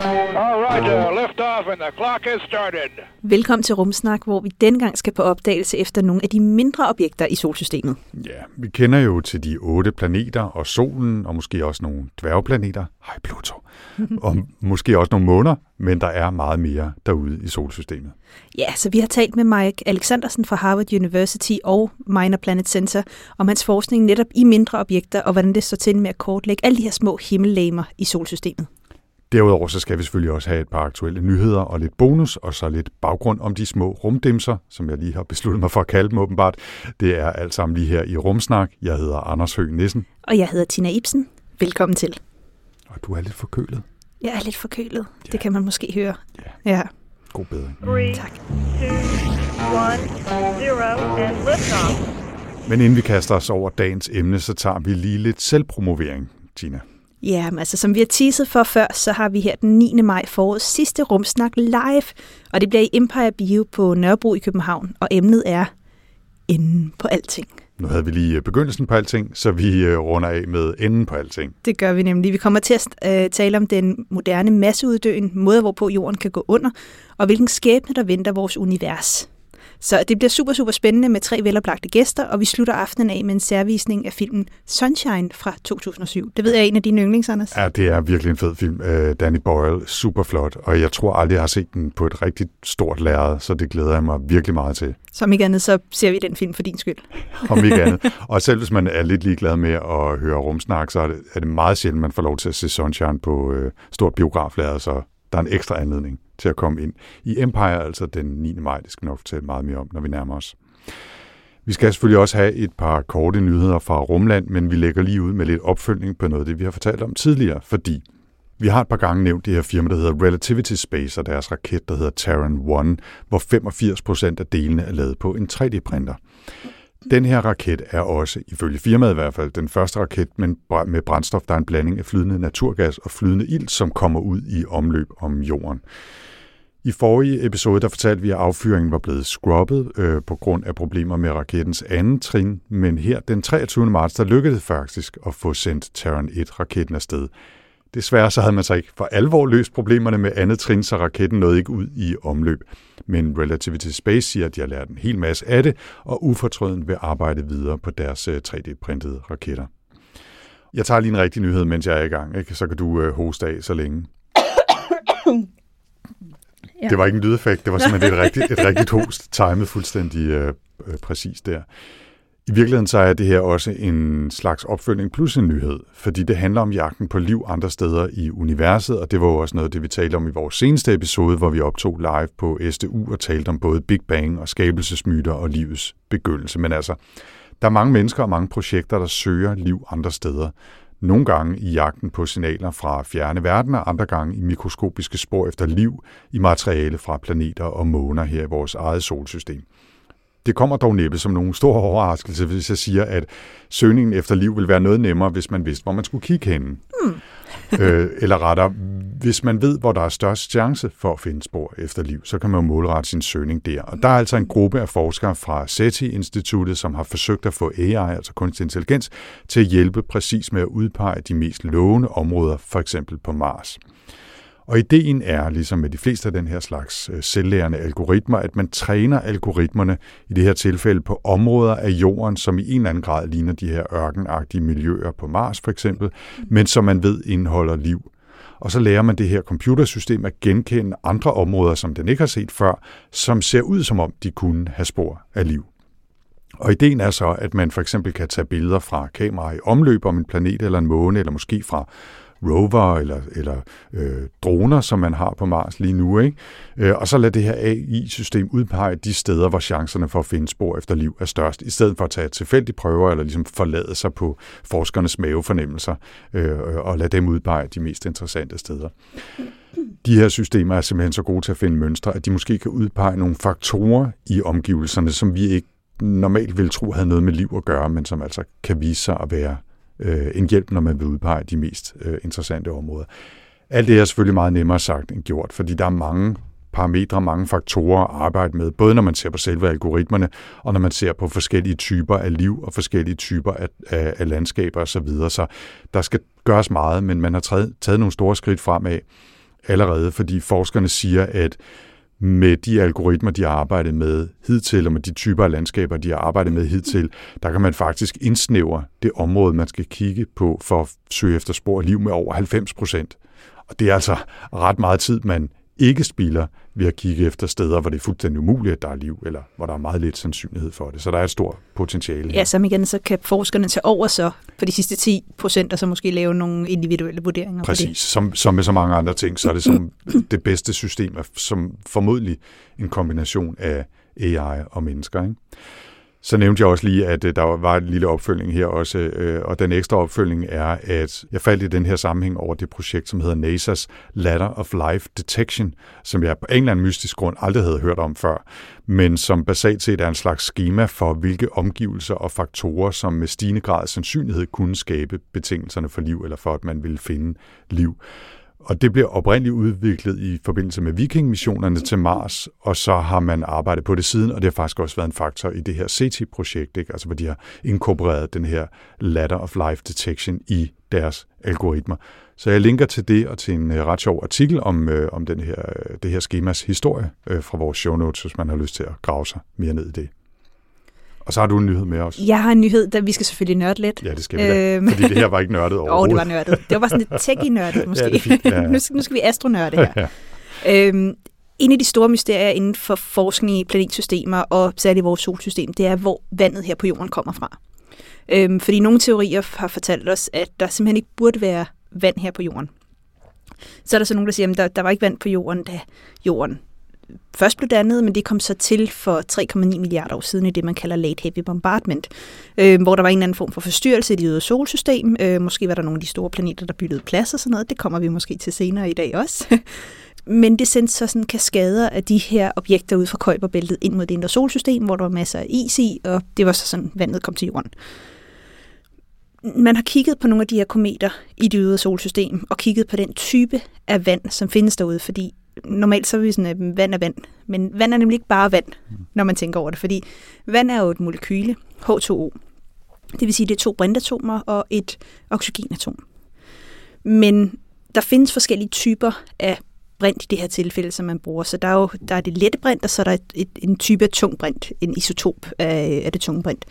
All right, uh, lift off and the clock has started. Velkommen til Rumsnak, hvor vi denne gang skal på opdagelse efter nogle af de mindre objekter i solsystemet. Ja, vi kender jo til de otte planeter og solen, og måske også nogle dværgplaneter. Hej Pluto. og måske også nogle måner, men der er meget mere derude i solsystemet. Ja, så vi har talt med Mike Alexandersen fra Harvard University og Minor Planet Center om hans forskning netop i mindre objekter, og hvordan det står til med at kortlægge alle de her små himmellegemer i solsystemet. Derudover så skal vi selvfølgelig også have et par aktuelle nyheder og lidt bonus, og så lidt baggrund om de små rumdimser, som jeg lige har besluttet mig for at kalde dem åbenbart. Det er alt sammen lige her i Rumsnak. Jeg hedder Anders Høgh Nissen, Og jeg hedder Tina Ibsen. Velkommen til. og du er lidt forkølet. Jeg er lidt forkølet. Det kan man måske høre. Ja. Ja, God bedring. Three, tak. two, one, zero, and liftoff. Men inden vi kaster os over dagens emne, så tager vi lige lidt selvpromovering, Tina. Ja, altså som vi har teaset for før, så har vi her den 9. maj forårets sidste rumsnak live, og det bliver i Empire Bio på Nørrebro i København, og emnet er enden på alting. Nu havde vi lige begyndelsen på alting, så vi øh, runder af med enden på alting. Det gør vi nemlig. Vi kommer til at øh, tale om den moderne masseuddøen, måder hvorpå jorden kan gå under, og hvilken skæbne der venter vores univers. Så det bliver super, super spændende med tre veloplagte gæster, og vi slutter aftenen af med en særvisning af filmen Sunshine fra 2007. Det ved jeg er en af dine yndlings, Anders. Ja, det er virkelig en fed film. Øh, Danny Boyle, super flot, og jeg tror aldrig, jeg har set den på et rigtig stort lærred, så det glæder jeg mig virkelig meget til. Som ikke andet, så ser vi den film for din skyld. om ikke andet. Og selv hvis man er lidt ligeglad med at høre rumsnak, så er det, er det meget sjældent, man får lov til at se Sunshine på øh, stort biograflader, så der er en ekstra anledning til at komme ind i Empire, altså den 9. maj. Det skal vi nok fortælle meget mere om, når vi nærmer os. Vi skal selvfølgelig også have et par korte nyheder fra Rumland, men vi lægger lige ud med lidt opfølgning på noget af det, vi har fortalt om tidligere, fordi vi har et par gange nævnt det her firma, der hedder Relativity Space, og deres raket, der hedder Terran 1, hvor 85 procent af delene er lavet på en 3D-printer. Den her raket er også, ifølge firmaet i hvert fald, den første raket med brændstof, der er en blanding af flydende naturgas og flydende ild, som kommer ud i omløb om jorden. I forrige episode, der fortalte vi, at affyringen var blevet scrubbet øh, på grund af problemer med rakettens anden trin, men her den 23. marts, der lykkedes det faktisk at få sendt Terran 1-raketten afsted. Desværre så havde man så ikke for alvor løst problemerne med andet trin, så raketten nåede ikke ud i omløb. Men Relativity Space siger, at de har lært en hel masse af det, og ufortrøden vil arbejde videre på deres 3D-printede raketter. Jeg tager lige en rigtig nyhed, mens jeg er i gang, ikke? så kan du øh, hoste af så længe. Ja. Det var ikke en lydeffekt, det var simpelthen et rigtigt, et rigtigt host, timet fuldstændig øh, øh, præcis der. I virkeligheden så er det her også en slags opfølgning plus en nyhed, fordi det handler om jagten på liv andre steder i universet, og det var jo også noget, det vi talte om i vores seneste episode, hvor vi optog live på SDU og talte om både Big Bang og skabelsesmyter og livets begyndelse. Men altså, der er mange mennesker og mange projekter, der søger liv andre steder. Nogle gange i jagten på signaler fra fjerne verdener, andre gange i mikroskopiske spor efter liv i materiale fra planeter og måner her i vores eget solsystem. Det kommer dog næppe som nogen stor overraskelse, hvis jeg siger, at søgningen efter liv vil være noget nemmere, hvis man vidste, hvor man skulle kigge henne. Hmm. øh, eller rettere, hvis man ved, hvor der er størst chance for at finde spor efter liv, så kan man målrette sin søgning der. Og der er altså en gruppe af forskere fra SETI-instituttet, som har forsøgt at få AI, altså kunstig intelligens, til at hjælpe præcis med at udpege de mest lovende områder, for eksempel på Mars. Og ideen er, ligesom med de fleste af den her slags øh, selvlærende algoritmer, at man træner algoritmerne i det her tilfælde på områder af jorden, som i en eller anden grad ligner de her ørkenagtige miljøer på Mars for eksempel, men som man ved indeholder liv. Og så lærer man det her computersystem at genkende andre områder, som den ikke har set før, som ser ud som om de kunne have spor af liv. Og ideen er så, at man for eksempel kan tage billeder fra kameraer i omløb om en planet eller en måne, eller måske fra rover eller, eller øh, droner, som man har på Mars lige nu. Ikke? Øh, og så lad det her AI-system udpege de steder, hvor chancerne for at finde spor efter liv er størst, i stedet for at tage tilfældige prøver eller ligesom forlade sig på forskernes mavefornemmelser øh, og lade dem udpege de mest interessante steder. De her systemer er simpelthen så gode til at finde mønstre, at de måske kan udpege nogle faktorer i omgivelserne, som vi ikke normalt ville tro havde noget med liv at gøre, men som altså kan vise sig at være øh, en hjælp, når man vil udpege de mest øh, interessante områder. Alt det er selvfølgelig meget nemmere sagt end gjort, fordi der er mange parametre, mange faktorer at arbejde med, både når man ser på selve algoritmerne, og når man ser på forskellige typer af liv og forskellige typer af, af, af landskaber osv. Så, videre. så der skal gøres meget, men man har taget, taget nogle store skridt fremad allerede, fordi forskerne siger, at med de algoritmer, de har arbejdet med hidtil, og med de typer af landskaber, de har arbejdet med hidtil, der kan man faktisk indsnævre det område, man skal kigge på for at søge efter spor af liv med over 90 procent. Og det er altså ret meget tid, man ikke spilder ved at kigge efter steder, hvor det er fuldstændig umuligt, at der er liv, eller hvor der er meget lidt sandsynlighed for det. Så der er et stort potentiale her. Ja, som igen, så kan forskerne tage over så for de sidste 10 procent, og så måske lave nogle individuelle vurderinger Præcis. det. Som, som med så mange andre ting, så er det som det bedste system, er som formodentlig en kombination af AI og mennesker. Ikke? Så nævnte jeg også lige, at øh, der var en lille opfølging her også, øh, og den ekstra opfølging er, at jeg faldt i den her sammenhæng over det projekt, som hedder NASA's Ladder of Life Detection, som jeg på en eller anden mystisk grund aldrig havde hørt om før, men som basalt set er en slags schema for, hvilke omgivelser og faktorer, som med stigende grad sandsynlighed kunne skabe betingelserne for liv, eller for at man ville finde liv. Og det blev oprindeligt udviklet i forbindelse med vikingmissionerne til Mars, og så har man arbejdet på det siden, og det har faktisk også været en faktor i det her CT-projekt, ikke? altså hvor de har inkorporeret den her ladder of life detection i deres algoritmer. Så jeg linker til det og til en øh, ret sjov artikel om, øh, om den her, øh, det her skemas historie øh, fra vores show notes, hvis man har lyst til at grave sig mere ned i det. Og så har du en nyhed med os. Jeg har en nyhed, der vi skal selvfølgelig nørde lidt. Ja, det skal vi da, øhm. fordi det her var ikke nørdet overhovedet. Åh, oh, det var nørdet. Det var bare sådan lidt techy-nørdet måske. Ja, det er fint. Ja. nu, skal, nu skal vi astronørde her. ja. øhm, en af de store mysterier inden for forskning i planetsystemer, og særligt vores solsystem, det er, hvor vandet her på jorden kommer fra. Øhm, fordi nogle teorier har fortalt os, at der simpelthen ikke burde være vand her på jorden. Så er der så nogen, der siger, at der, der var ikke vand på jorden, da jorden først blev dannet, men det kom så til for 3,9 milliarder år siden i det, man kalder late heavy bombardment, øh, hvor der var en eller anden form for forstyrrelse i det ydre solsystem. Øh, måske var der nogle af de store planeter, der byttede plads og sådan noget. Det kommer vi måske til senere i dag også. Men det sendte så sådan kaskader af de her objekter ud fra Kuiperbæltet ind mod det indre solsystem, hvor der var masser af is i, og det var så sådan, vandet kom til jorden. Man har kigget på nogle af de her kometer i det ydre solsystem, og kigget på den type af vand, som findes derude, fordi normalt så er vi sådan, at vand er vand. Men vand er nemlig ikke bare vand, når man tænker over det, fordi vand er jo et molekyle, H2O. Det vil sige, det er to brintatomer og et oxygenatom. Men der findes forskellige typer af brint i det her tilfælde, som man bruger. Så der er jo der er det lette brint, og så er der et, et, en type af tung brint, en isotop af, af det tunge brint.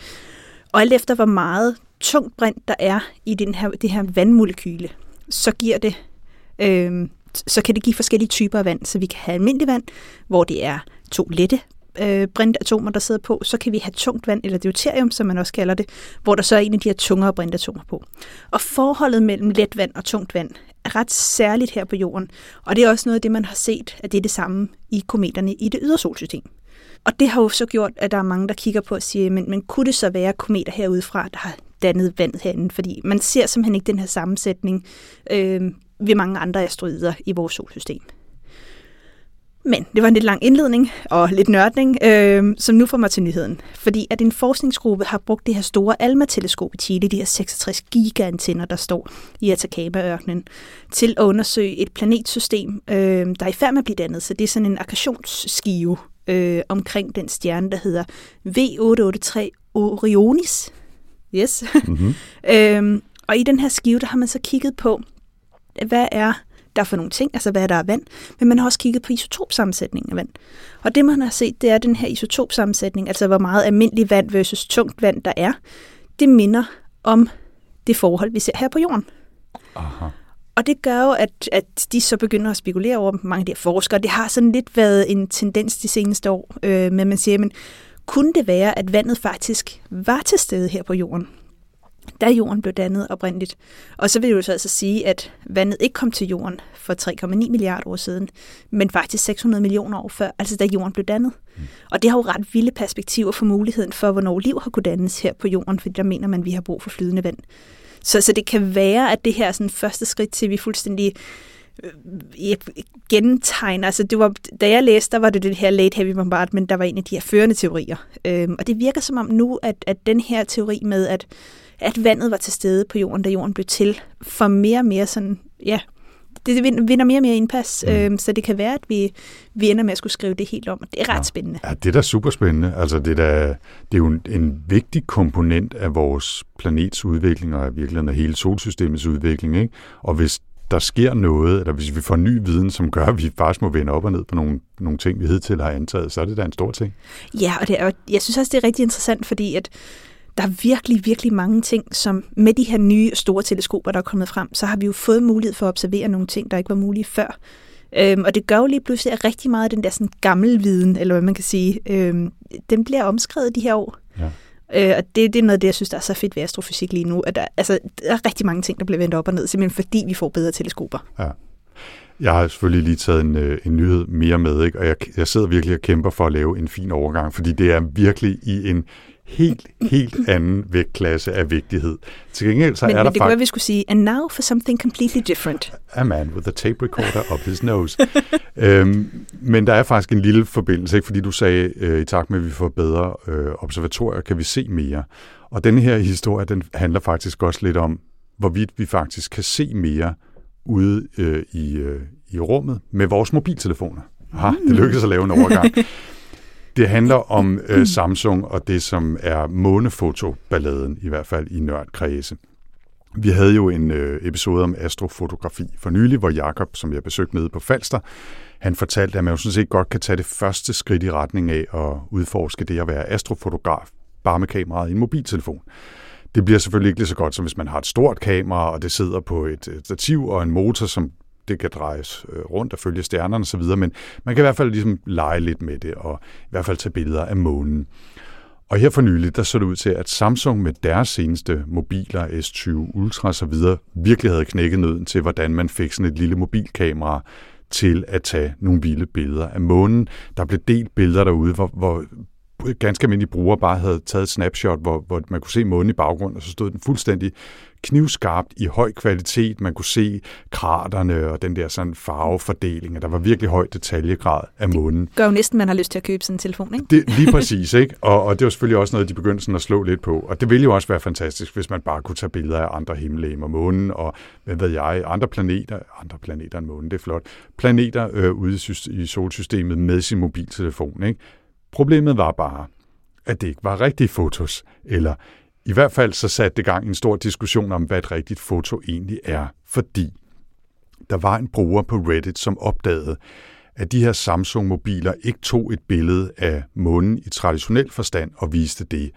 Og alt efter hvor meget tungt brint der er i den her, det her vandmolekyle, så giver det øh, så kan det give forskellige typer af vand. Så vi kan have almindelig vand, hvor det er to lette øh, brintatomer, der sidder på. Så kan vi have tungt vand, eller deuterium, som man også kalder det, hvor der så er en af de her tungere brintatomer på. Og forholdet mellem let vand og tungt vand er ret særligt her på jorden. Og det er også noget af det, man har set, at det er det samme i kometerne i det ydre solsystem. Og det har jo så gjort, at der er mange, der kigger på og siger, men, men kunne det så være kometer herudefra, der har dannet vandet herinde? Fordi man ser simpelthen ikke den her sammensætning øh, ved mange andre asteroider i vores solsystem. Men det var en lidt lang indledning og lidt nørdning, øh, som nu får mig til nyheden. Fordi at en forskningsgruppe har brugt det her store ALMA-teleskop i Chile, de her 66 gigaantenner, der står i Atacama-ørkenen, til at undersøge et planetsystem, øh, der er i færd med at blive dannet. Så det er sådan en akkretionsskive øh, omkring den stjerne, der hedder V883 Orionis. Yes. Mm-hmm. øh, og i den her skive, der har man så kigget på, hvad er der for nogle ting, altså hvad der er vand, men man har også kigget på isotopsammensætningen af vand. Og det man har set, det er den her isotopsammensætning, altså hvor meget almindelig vand versus tungt vand der er, det minder om det forhold, vi ser her på jorden. Aha. Og det gør jo, at, at de så begynder at spekulere over, mange af de her forskere, det har sådan lidt været en tendens de seneste år, øh, men man siger, men kunne det være, at vandet faktisk var til stede her på jorden? Da jorden blev dannet oprindeligt. Og så vil det jo så altså sige, at vandet ikke kom til jorden for 3,9 milliarder år siden, men faktisk 600 millioner år før, altså da jorden blev dannet. Mm. Og det har jo ret vilde perspektiver for muligheden for, hvornår liv har kunnet dannes her på jorden, fordi der mener man, at vi har brug for flydende vand. Så, så det kan være, at det her er sådan første skridt til, at vi fuldstændig øh, gentegner. Altså det var, da jeg læste, der var det det her late heavy bombardment, der var en af de her førende teorier. Øhm, og det virker som om nu, at, at den her teori med, at at vandet var til stede på jorden, da jorden blev til, for mere og mere sådan, ja, det vinder mere og mere indpas, mm. øhm, så det kan være, at vi, vi ender med at skulle skrive det helt om, og det er ret ja. spændende. Ja, det er da super spændende. Altså, det, er da, det er jo en, en vigtig komponent af vores planets udvikling, og i virkeligheden af hele solsystemets udvikling. Ikke? Og hvis der sker noget, eller hvis vi får ny viden, som gør, at vi faktisk må vende op og ned på nogle, nogle ting, vi hidtil har antaget, så er det da en stor ting. Ja, og, det er, jeg synes også, det er rigtig interessant, fordi at der er virkelig, virkelig mange ting, som med de her nye store teleskoper, der er kommet frem, så har vi jo fået mulighed for at observere nogle ting, der ikke var mulige før. Øhm, og det gør jo lige pludselig, at rigtig meget af den der sådan gammel viden, eller hvad man kan sige, øhm, den bliver omskrevet de her år. Ja. Øh, og det, det er noget af det, jeg synes, der er så fedt ved astrofysik lige nu. At der, altså, der er rigtig mange ting, der bliver vendt op og ned, simpelthen fordi vi får bedre teleskoper. Ja. Jeg har selvfølgelig lige taget en, øh, en nyhed mere med, ikke? og jeg, jeg sidder virkelig og kæmper for at lave en fin overgang, fordi det er virkelig i en helt, helt anden vægtklasse af vigtighed. Til gengæld så men, er men der det kunne være, vi skulle sige, and now for something completely different. A man with a tape recorder up his nose. øhm, men der er faktisk en lille forbindelse, ikke? fordi du sagde, øh, i takt med, at vi får bedre øh, observatorier, kan vi se mere. Og den her historie, den handler faktisk også lidt om, hvorvidt vi faktisk kan se mere ude øh, i, øh, i rummet med vores mobiltelefoner. Aha, det lykkedes at lave en overgang. Det handler om øh, Samsung og det, som er månefotoballaden, i hvert fald i nørdkredse. Vi havde jo en øh, episode om astrofotografi for nylig, hvor Jakob, som jeg besøgte nede på Falster, han fortalte, at man jo sådan set godt kan tage det første skridt i retning af at udforske det at være astrofotograf, bare med kameraet i en mobiltelefon. Det bliver selvfølgelig ikke lige så godt, som hvis man har et stort kamera, og det sidder på et stativ og en motor, som det kan drejes øh, rundt og følge stjernerne osv., men man kan i hvert fald ligesom lege lidt med det, og i hvert fald tage billeder af månen. Og her for nylig, der så det ud til, at Samsung med deres seneste mobiler, S20 Ultra osv., virkelig havde knækket nøden til, hvordan man fik sådan et lille mobilkamera til at tage nogle vilde billeder af månen. Der blev delt billeder derude, hvor, hvor ganske almindelige brugere bare havde taget et snapshot, hvor, hvor man kunne se månen i baggrunden, og så stod den fuldstændig knivskarpt i høj kvalitet. Man kunne se kraterne og den der sådan farvefordeling, og der var virkelig høj detaljegrad af månen. Det gør jo næsten, man har lyst til at købe sådan en telefon, ikke? Det, lige præcis, ikke? Og, og det var selvfølgelig også noget, de begyndte sådan at slå lidt på. Og det ville jo også være fantastisk, hvis man bare kunne tage billeder af andre himmellegemer, månen og, hvad ved jeg, andre planeter, andre planeter end månen, det er flot, planeter øh, ude i solsystemet med sin mobiltelefon, ikke? Problemet var bare, at det ikke var rigtige fotos, eller i hvert fald så satte det gang en stor diskussion om, hvad et rigtigt foto egentlig er, fordi der var en bruger på Reddit, som opdagede, at de her Samsung-mobiler ikke tog et billede af månen i traditionel forstand og viste det.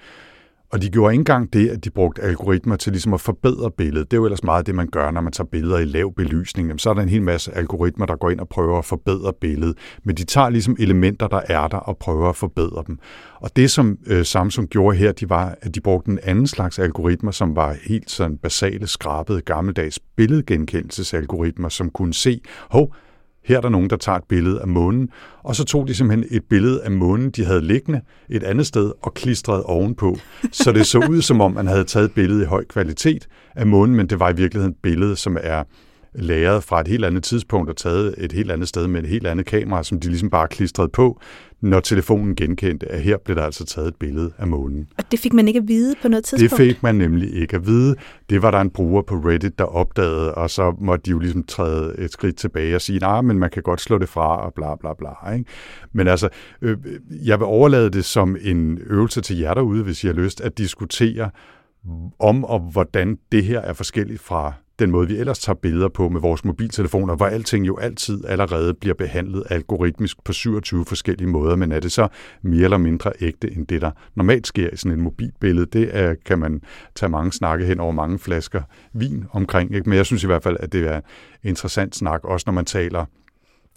Og de gjorde ikke engang det, at de brugte algoritmer til ligesom at forbedre billedet. Det er jo ellers meget det, man gør, når man tager billeder i lav belysning. Jamen, så er der en hel masse algoritmer, der går ind og prøver at forbedre billedet. Men de tager ligesom elementer, der er der, og prøver at forbedre dem. Og det, som øh, Samsung gjorde her, de var, at de brugte en anden slags algoritmer, som var helt sådan basale, skrabede, gammeldags billedgenkendelsesalgoritmer, som kunne se, hov, her er der nogen, der tager et billede af månen, og så tog de simpelthen et billede af månen, de havde liggende et andet sted og klistrede ovenpå. Så det så ud, som om man havde taget et billede i høj kvalitet af månen, men det var i virkeligheden et billede, som er lagret fra et helt andet tidspunkt og taget et helt andet sted med et helt andet kamera, som de ligesom bare klistrede på, når telefonen genkendte, at her blev der altså taget et billede af månen. Og det fik man ikke at vide på noget tidspunkt? Det fik man nemlig ikke at vide. Det var der en bruger på Reddit, der opdagede, og så måtte de jo ligesom træde et skridt tilbage og sige, nej, nah, men man kan godt slå det fra, og bla bla bla. Ikke? Men altså, øh, jeg vil overlade det som en øvelse til jer derude, hvis I har lyst at diskutere om og hvordan det her er forskelligt fra den måde, vi ellers tager billeder på med vores mobiltelefoner, hvor alting jo altid allerede bliver behandlet algoritmisk på 27 forskellige måder, men er det så mere eller mindre ægte end det, der normalt sker i sådan en mobilbillede? Det er, kan man tage mange snakke hen over mange flasker vin omkring, ikke? men jeg synes i hvert fald, at det er interessant snak, også når man taler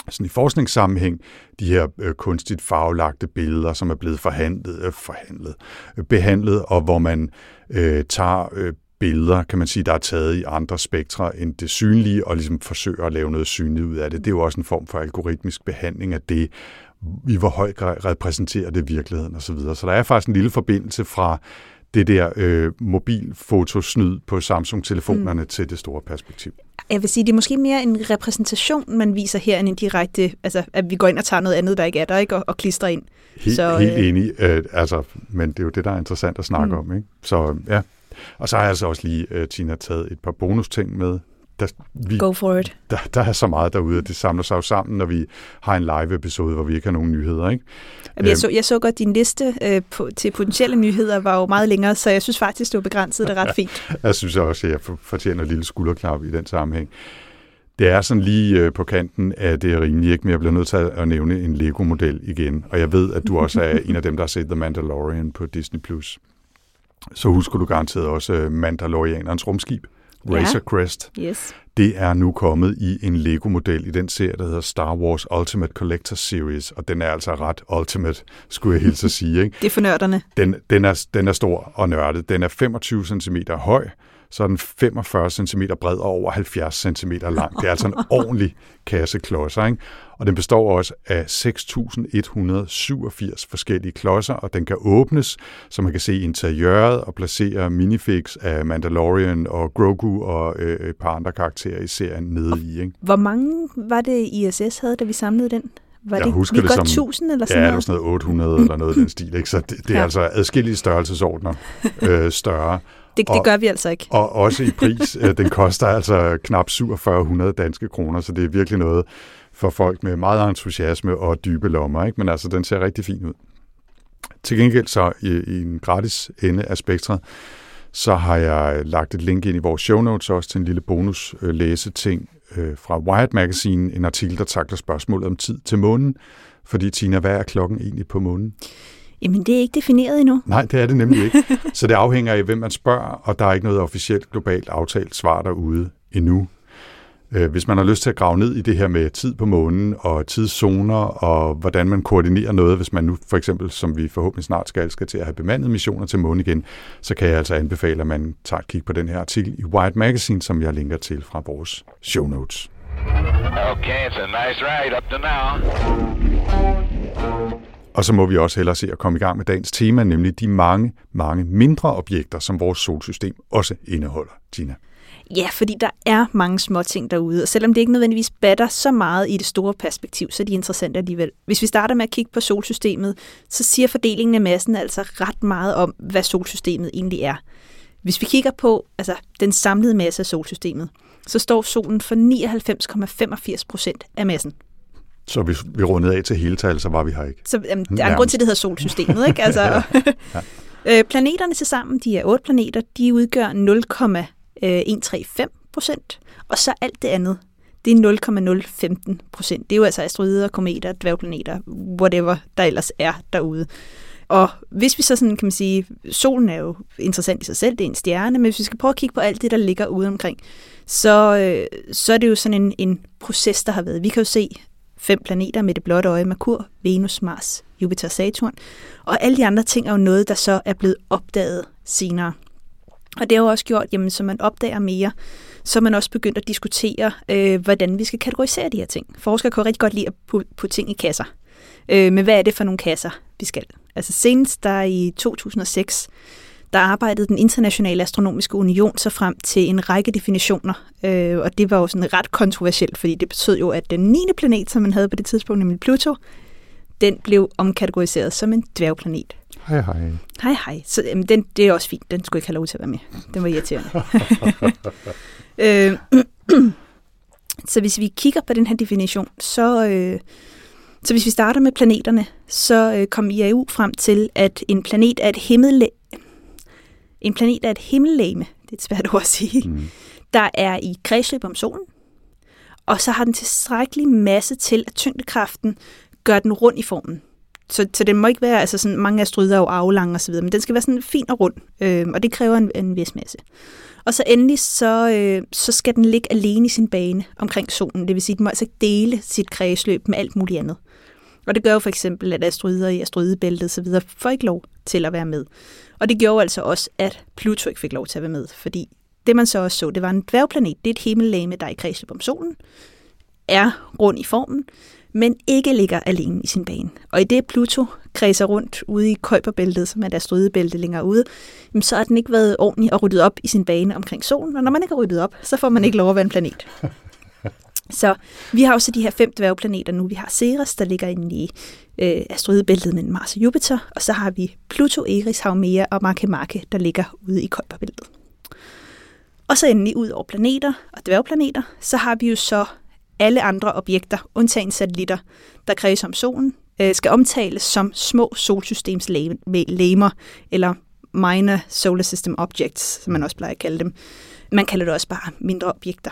sådan i forskningssammenhæng, de her øh, kunstigt farvelagte billeder, som er blevet forhandlet, øh, forhandlet øh, behandlet, og hvor man øh, tager øh, billeder, kan man sige, der er taget i andre spektre end det synlige, og ligesom forsøger at lave noget synligt ud af det. Det er jo også en form for algoritmisk behandling af det, i hvor høj grad repræsenterer det virkeligheden osv. Så, videre. så der er faktisk en lille forbindelse fra det der øh, mobilfotosnyd på Samsung-telefonerne mm. til det store perspektiv. Jeg vil sige, det er måske mere en repræsentation, man viser her, end en direkte, altså at vi går ind og tager noget andet, der ikke er der, ikke? Og, og klistrer ind. Helt, så, helt øh, enig, øh, altså, men det er jo det, der er interessant at snakke mm. om. Ikke? Så ja, og så har jeg altså også lige, uh, Tina, taget et par bonusting med. Der, vi, Go for it. Der, der er så meget derude, at det samler sig jo sammen, når vi har en live-episode, hvor vi ikke har nogen nyheder. Ikke? Jamen, jeg, øhm. så, jeg så godt, din liste øh, på, til potentielle nyheder var jo meget længere, så jeg synes faktisk, det var begrænset det ret fint. jeg synes også, at jeg fortjener en lille skulderklap i den sammenhæng. Det er sådan lige øh, på kanten af det rimelige, ikke? men jeg bliver nødt til at nævne en Lego-model igen. Og jeg ved, at du også er en af dem, der har set The Mandalorian på Disney+. Plus så husker du garanteret også øh, Mandalorianernes rumskib, Razor ja. Crest. Yes. Det er nu kommet i en Lego-model i den serie, der hedder Star Wars Ultimate Collector Series, og den er altså ret ultimate, skulle jeg hilse at sige. Ikke? Det er for nørderne. Den, den, er, den er stor og nørdet. Den er 25 cm høj, så er den 45 cm bred og over 70 cm lang. Det er altså en ordentlig kasse klodser, ikke? Og den består også af 6.187 forskellige klodser, og den kan åbnes, så man kan se interiøret og placere minifix af Mandalorian og Grogu og øh, et par andre karakterer i serien nede i. Ikke? Hvor mange var det ISS havde, da vi samlede den? Var jeg det husker det som, 1000 eller sådan ja, noget? Ja, det var sådan noget 800 eller noget i den stil. Ikke? Så det, det er ja. altså adskillige størrelsesordner øh, større. Det, det gør vi altså ikke. Og også i pris. Øh, den koster altså knap 4700 danske kroner, så det er virkelig noget for folk med meget entusiasme og dybe lommer. Ikke? Men altså, den ser rigtig fin ud. Til gengæld så i, i en gratis ende af spektret, så har jeg lagt et link ind i vores show notes også til en lille bonus øh, læseting øh, fra Wired Magazine, en artikel, der takler spørgsmålet om tid til månen. Fordi Tina, hvad er klokken egentlig på månen? Jamen, det er ikke defineret endnu. Nej, det er det nemlig ikke. Så det afhænger af, hvem man spørger, og der er ikke noget officielt globalt aftalt svar derude endnu. Øh, hvis man har lyst til at grave ned i det her med tid på månen og tidszoner og hvordan man koordinerer noget, hvis man nu for eksempel, som vi forhåbentlig snart skal, skal til at have bemandede missioner til månen igen, så kan jeg altså anbefale, at man tager et kig på den her artikel i Wired Magazine, som jeg linker til fra vores show notes. Okay, it's a nice ride up to now. Og så må vi også hellere se at komme i gang med dagens tema, nemlig de mange, mange mindre objekter, som vores solsystem også indeholder, Tina. Ja, fordi der er mange små ting derude, og selvom det ikke nødvendigvis batter så meget i det store perspektiv, så er de interessante alligevel. Hvis vi starter med at kigge på solsystemet, så siger fordelingen af massen altså ret meget om, hvad solsystemet egentlig er. Hvis vi kigger på altså, den samlede masse af solsystemet, så står solen for 99,85 procent af massen. Så hvis vi rundede af til hele tal, så var vi her ikke. Så jamen, der er en grund til, at det hedder solsystemet. Ikke? Altså, ja. øh, planeterne til sammen, de er otte planeter, de udgør 0,135 procent, og så alt det andet, det er 0,015 procent. Det er jo altså asteroider, kometer, dværgplaneter, whatever der ellers er derude. Og hvis vi så sådan, kan man sige, solen er jo interessant i sig selv, det er en stjerne, men hvis vi skal prøve at kigge på alt det, der ligger ude omkring, så, øh, så er det jo sådan en, en proces, der har været. Vi kan jo se fem planeter med det blotte øje, Merkur, Venus, Mars, Jupiter, Saturn. Og alle de andre ting er jo noget, der så er blevet opdaget senere. Og det har jo også gjort, jamen, så man opdager mere, så man også begyndt at diskutere, øh, hvordan vi skal kategorisere de her ting. Forskere kan jo rigtig godt lide at putte, putte ting i kasser. Øh, men hvad er det for nogle kasser, vi skal? Altså senest der i 2006, der arbejdede den internationale astronomiske union så frem til en række definitioner, øh, og det var jo sådan ret kontroversielt, fordi det betød jo, at den 9. planet, som man havde på det tidspunkt, nemlig Pluto, den blev omkategoriseret som en dværgplanet. Hej hej. Hej hej. Så jamen, den, det er også fint. Den skulle ikke have lov til at være med. Den var irriterende. øh, så hvis vi kigger på den her definition, så, øh, så hvis vi starter med planeterne, så øh, kom IAU frem til, at en planet er et himmel en planet er et himmellegeme, det er et svært ord at sige, mm. der er i kredsløb om solen, og så har den tilstrækkelig masse til, at tyngdekraften gør den rund i formen. Så, så den må ikke være, altså sådan, mange asteroider er jo aflange osv., men den skal være sådan fin og rund, øh, og det kræver en, en vis masse. Og så endelig, så, øh, så skal den ligge alene i sin bane omkring solen, det vil sige, den må altså ikke dele sit kredsløb med alt muligt andet. Og det gør jo for eksempel, at asteroider i asteroidebæltet osv. får ikke lov til at være med. Og det gjorde altså også, at Pluto ikke fik lov til at være med, fordi det man så også så, det var en dværgplanet. Det er et himmellegeme, der er i kredsløb om solen, er rund i formen, men ikke ligger alene i sin bane. Og i det Pluto kredser rundt ude i Kuiperbæltet, som er et asteroidebælte længere ude, jamen, så har den ikke været ordentlig og ryddet op i sin bane omkring solen. Og når man ikke har ryddet op, så får man ikke lov at være en planet. Så vi har også de her fem dværgplaneter nu. Vi har Ceres, der ligger inde i øh, asteroidebæltet mellem Mars og Jupiter, og så har vi Pluto, Eris, Haumea og Makemake, der ligger ude i Kuiperbæltet. Og så endelig ud over planeter og dværgplaneter, så har vi jo så alle andre objekter, undtagen satellitter, der kredser om solen, øh, skal omtales som små solsystemslegemer, eller minor solar system objects, som man også plejer at kalde dem. Man kalder det også bare mindre objekter.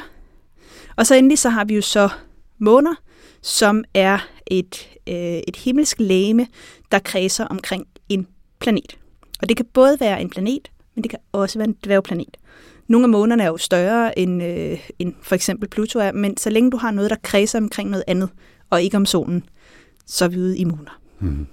Og så endelig så har vi jo så måner, som er et, øh, et himmelsk lægeme, der kredser omkring en planet. Og det kan både være en planet, men det kan også være en dværgplanet. Nogle af månerne er jo større end, øh, end for eksempel Pluto er, men så længe du har noget, der kredser omkring noget andet, og ikke om solen, så er vi ude i måner. Mm.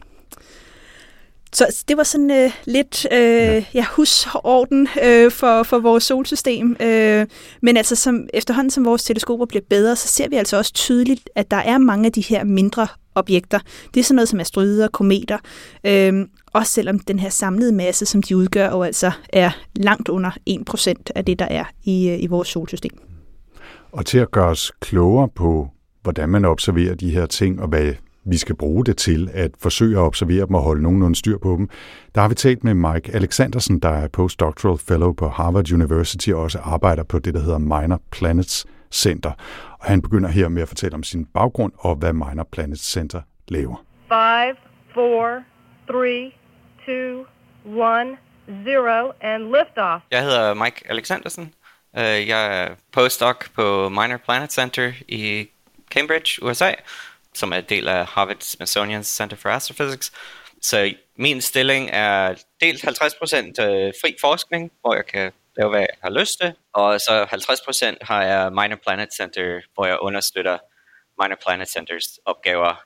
Så det var sådan øh, lidt øh, ja. Ja, husorden øh, for, for vores solsystem. Øh, men altså som, efterhånden som vores teleskoper bliver bedre, så ser vi altså også tydeligt, at der er mange af de her mindre objekter. Det er sådan noget som asteroider, kometer, øh, også selvom den her samlede masse, som de udgør, jo altså er langt under 1% af det, der er i, øh, i vores solsystem. Og til at gøre os klogere på, hvordan man observerer de her ting, og hvad vi skal bruge det til at forsøge at observere dem og holde nogenlunde styr på dem. Der har vi talt med Mike Alexandersen, der er postdoctoral fellow på Harvard University og også arbejder på det, der hedder Minor Planets Center. Og han begynder her med at fortælle om sin baggrund og hvad Minor Planets Center laver. 5, 4, 3, 2, 1, 0, and liftoff. Jeg hedder Mike Alexandersen. Øh, jeg er postdoc på Minor Planet Center i Cambridge, USA som er del af Harvard Smithsonian Center for Astrophysics. Så min stilling er delt 50% øh, fri forskning, hvor jeg kan lave, hvad jeg har lyst til, og så 50% har jeg Minor Planet Center, hvor jeg understøtter Minor Planet Centers opgaver.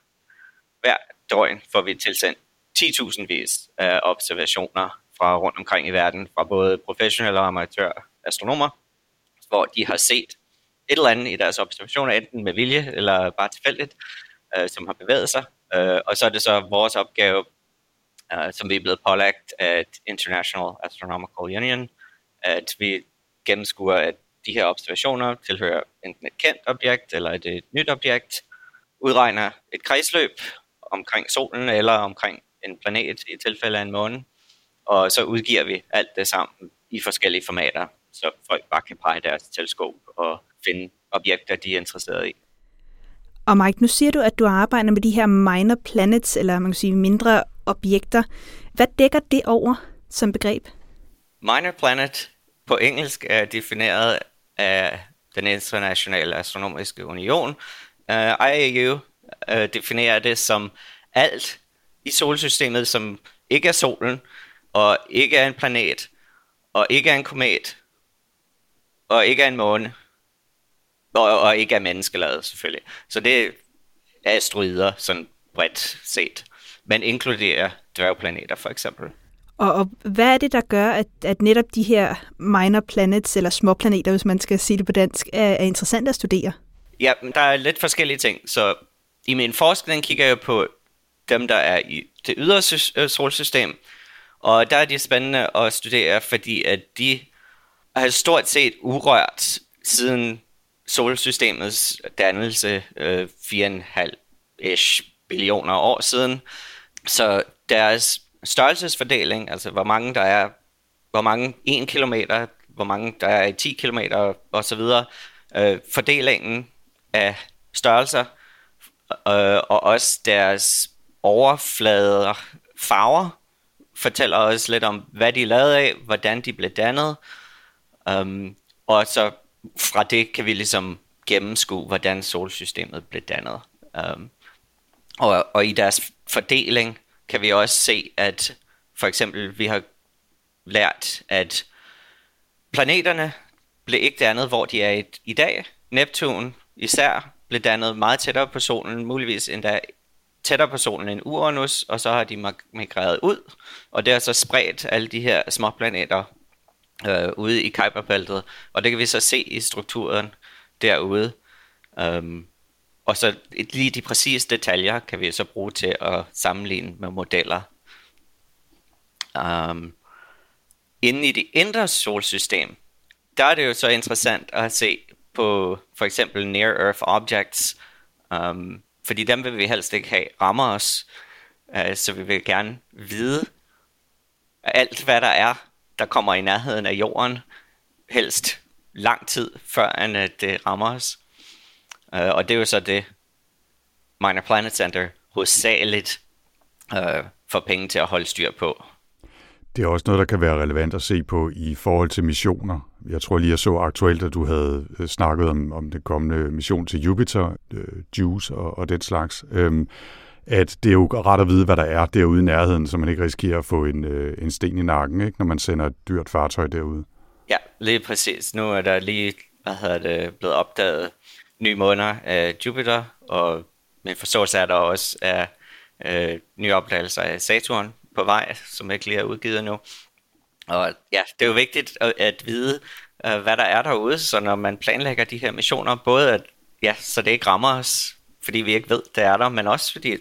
Hver døgn får vi tilsendt 10.000 vis af observationer fra rundt omkring i verden, fra både professionelle og amatør astronomer, hvor de har set et eller andet i deres observationer, enten med vilje eller bare tilfældigt, øh, som har bevæget sig. Øh, og så er det så vores opgave, øh, som vi er blevet pålagt af International Astronomical Union, at vi gennemskuer, at de her observationer tilhører enten et kendt objekt eller et, et nyt objekt, udregner et kredsløb omkring solen eller omkring en planet i tilfælde af en måne, og så udgiver vi alt det sammen i forskellige formater, så folk bare kan pege deres teleskop og finde objekter, de er interesseret i. Og Mike, nu siger du, at du arbejder med de her minor planets, eller man kan sige mindre objekter. Hvad dækker det over som begreb? Minor planet på engelsk er defineret af den internationale astronomiske union. Øh, uh, IAU uh, øh, definerer det som alt i solsystemet, som ikke er solen, og ikke er en planet, og ikke er en komet, og ikke er en måne, og, og ikke er menneskelavet selvfølgelig. Så det er asteroider sådan bredt set. Men inkluderer dværgplaneter for eksempel. Og, og hvad er det, der gør, at, at netop de her minor planets, eller små planeter, hvis man skal sige det på dansk, er, er interessante at studere? Ja, der er lidt forskellige ting. Så i min forskning kigger jeg på dem, der er i det ydre øh, solsystem, og der er de spændende at studere, fordi at de har stort set urørt siden solsystemets dannelse øh, 4,5 billioner år siden. Så deres størrelsesfordeling, altså hvor mange der er, hvor mange 1 km, hvor mange der er i 10 km og så videre, øh, fordelingen af størrelser, øh, og også deres overflader farver, fortæller os lidt om, hvad de er lavet af, hvordan de blev dannet, um, og så fra det kan vi ligesom gennemskue, hvordan solsystemet blev dannet. Um, og, og i deres fordeling kan vi også se, at for eksempel vi har lært, at planeterne blev ikke dannet, hvor de er i, i dag. Neptun især blev dannet meget tættere på solen, muligvis endda tættere på solen end Uranus, og så har de migreret ud, og det har så spredt alle de her småplaneter øh, ude i Kuiperbæltet, og det kan vi så se i strukturen derude. Um, og så lige de præcise detaljer kan vi så bruge til at sammenligne med modeller. Øhm, um, inden i det indre solsystem, der er det jo så interessant at se på for eksempel near Earth objects, um, fordi dem vil vi helst ikke have rammer os, uh, så vi vil gerne vide alt, hvad der er, der kommer i nærheden af jorden, helst lang tid før, end øh, det rammer os. Uh, og det er jo så det, Minor Planet Center hovedsageligt uh, får penge til at holde styr på. Det er også noget, der kan være relevant at se på i forhold til missioner. Jeg tror lige, jeg så aktuelt, at du havde snakket om, om den kommende mission til Jupiter, øh, Juice og, og den slags. Øhm, at det er jo ret at vide, hvad der er derude i nærheden, så man ikke risikerer at få en, øh, en sten i nakken, ikke, når man sender et dyrt fartøj derude. Ja, lige præcis. Nu er der lige hvad hedder det, blevet opdaget nye måneder af Jupiter, og med forståelse er der også af øh, nye opdagelser af Saturn på vej, som ikke lige er udgivet nu. Og ja, det er jo vigtigt at, at vide, øh, hvad der er derude, så når man planlægger de her missioner, både at, ja, så det ikke rammer os, fordi vi ikke ved, det er der, men også fordi,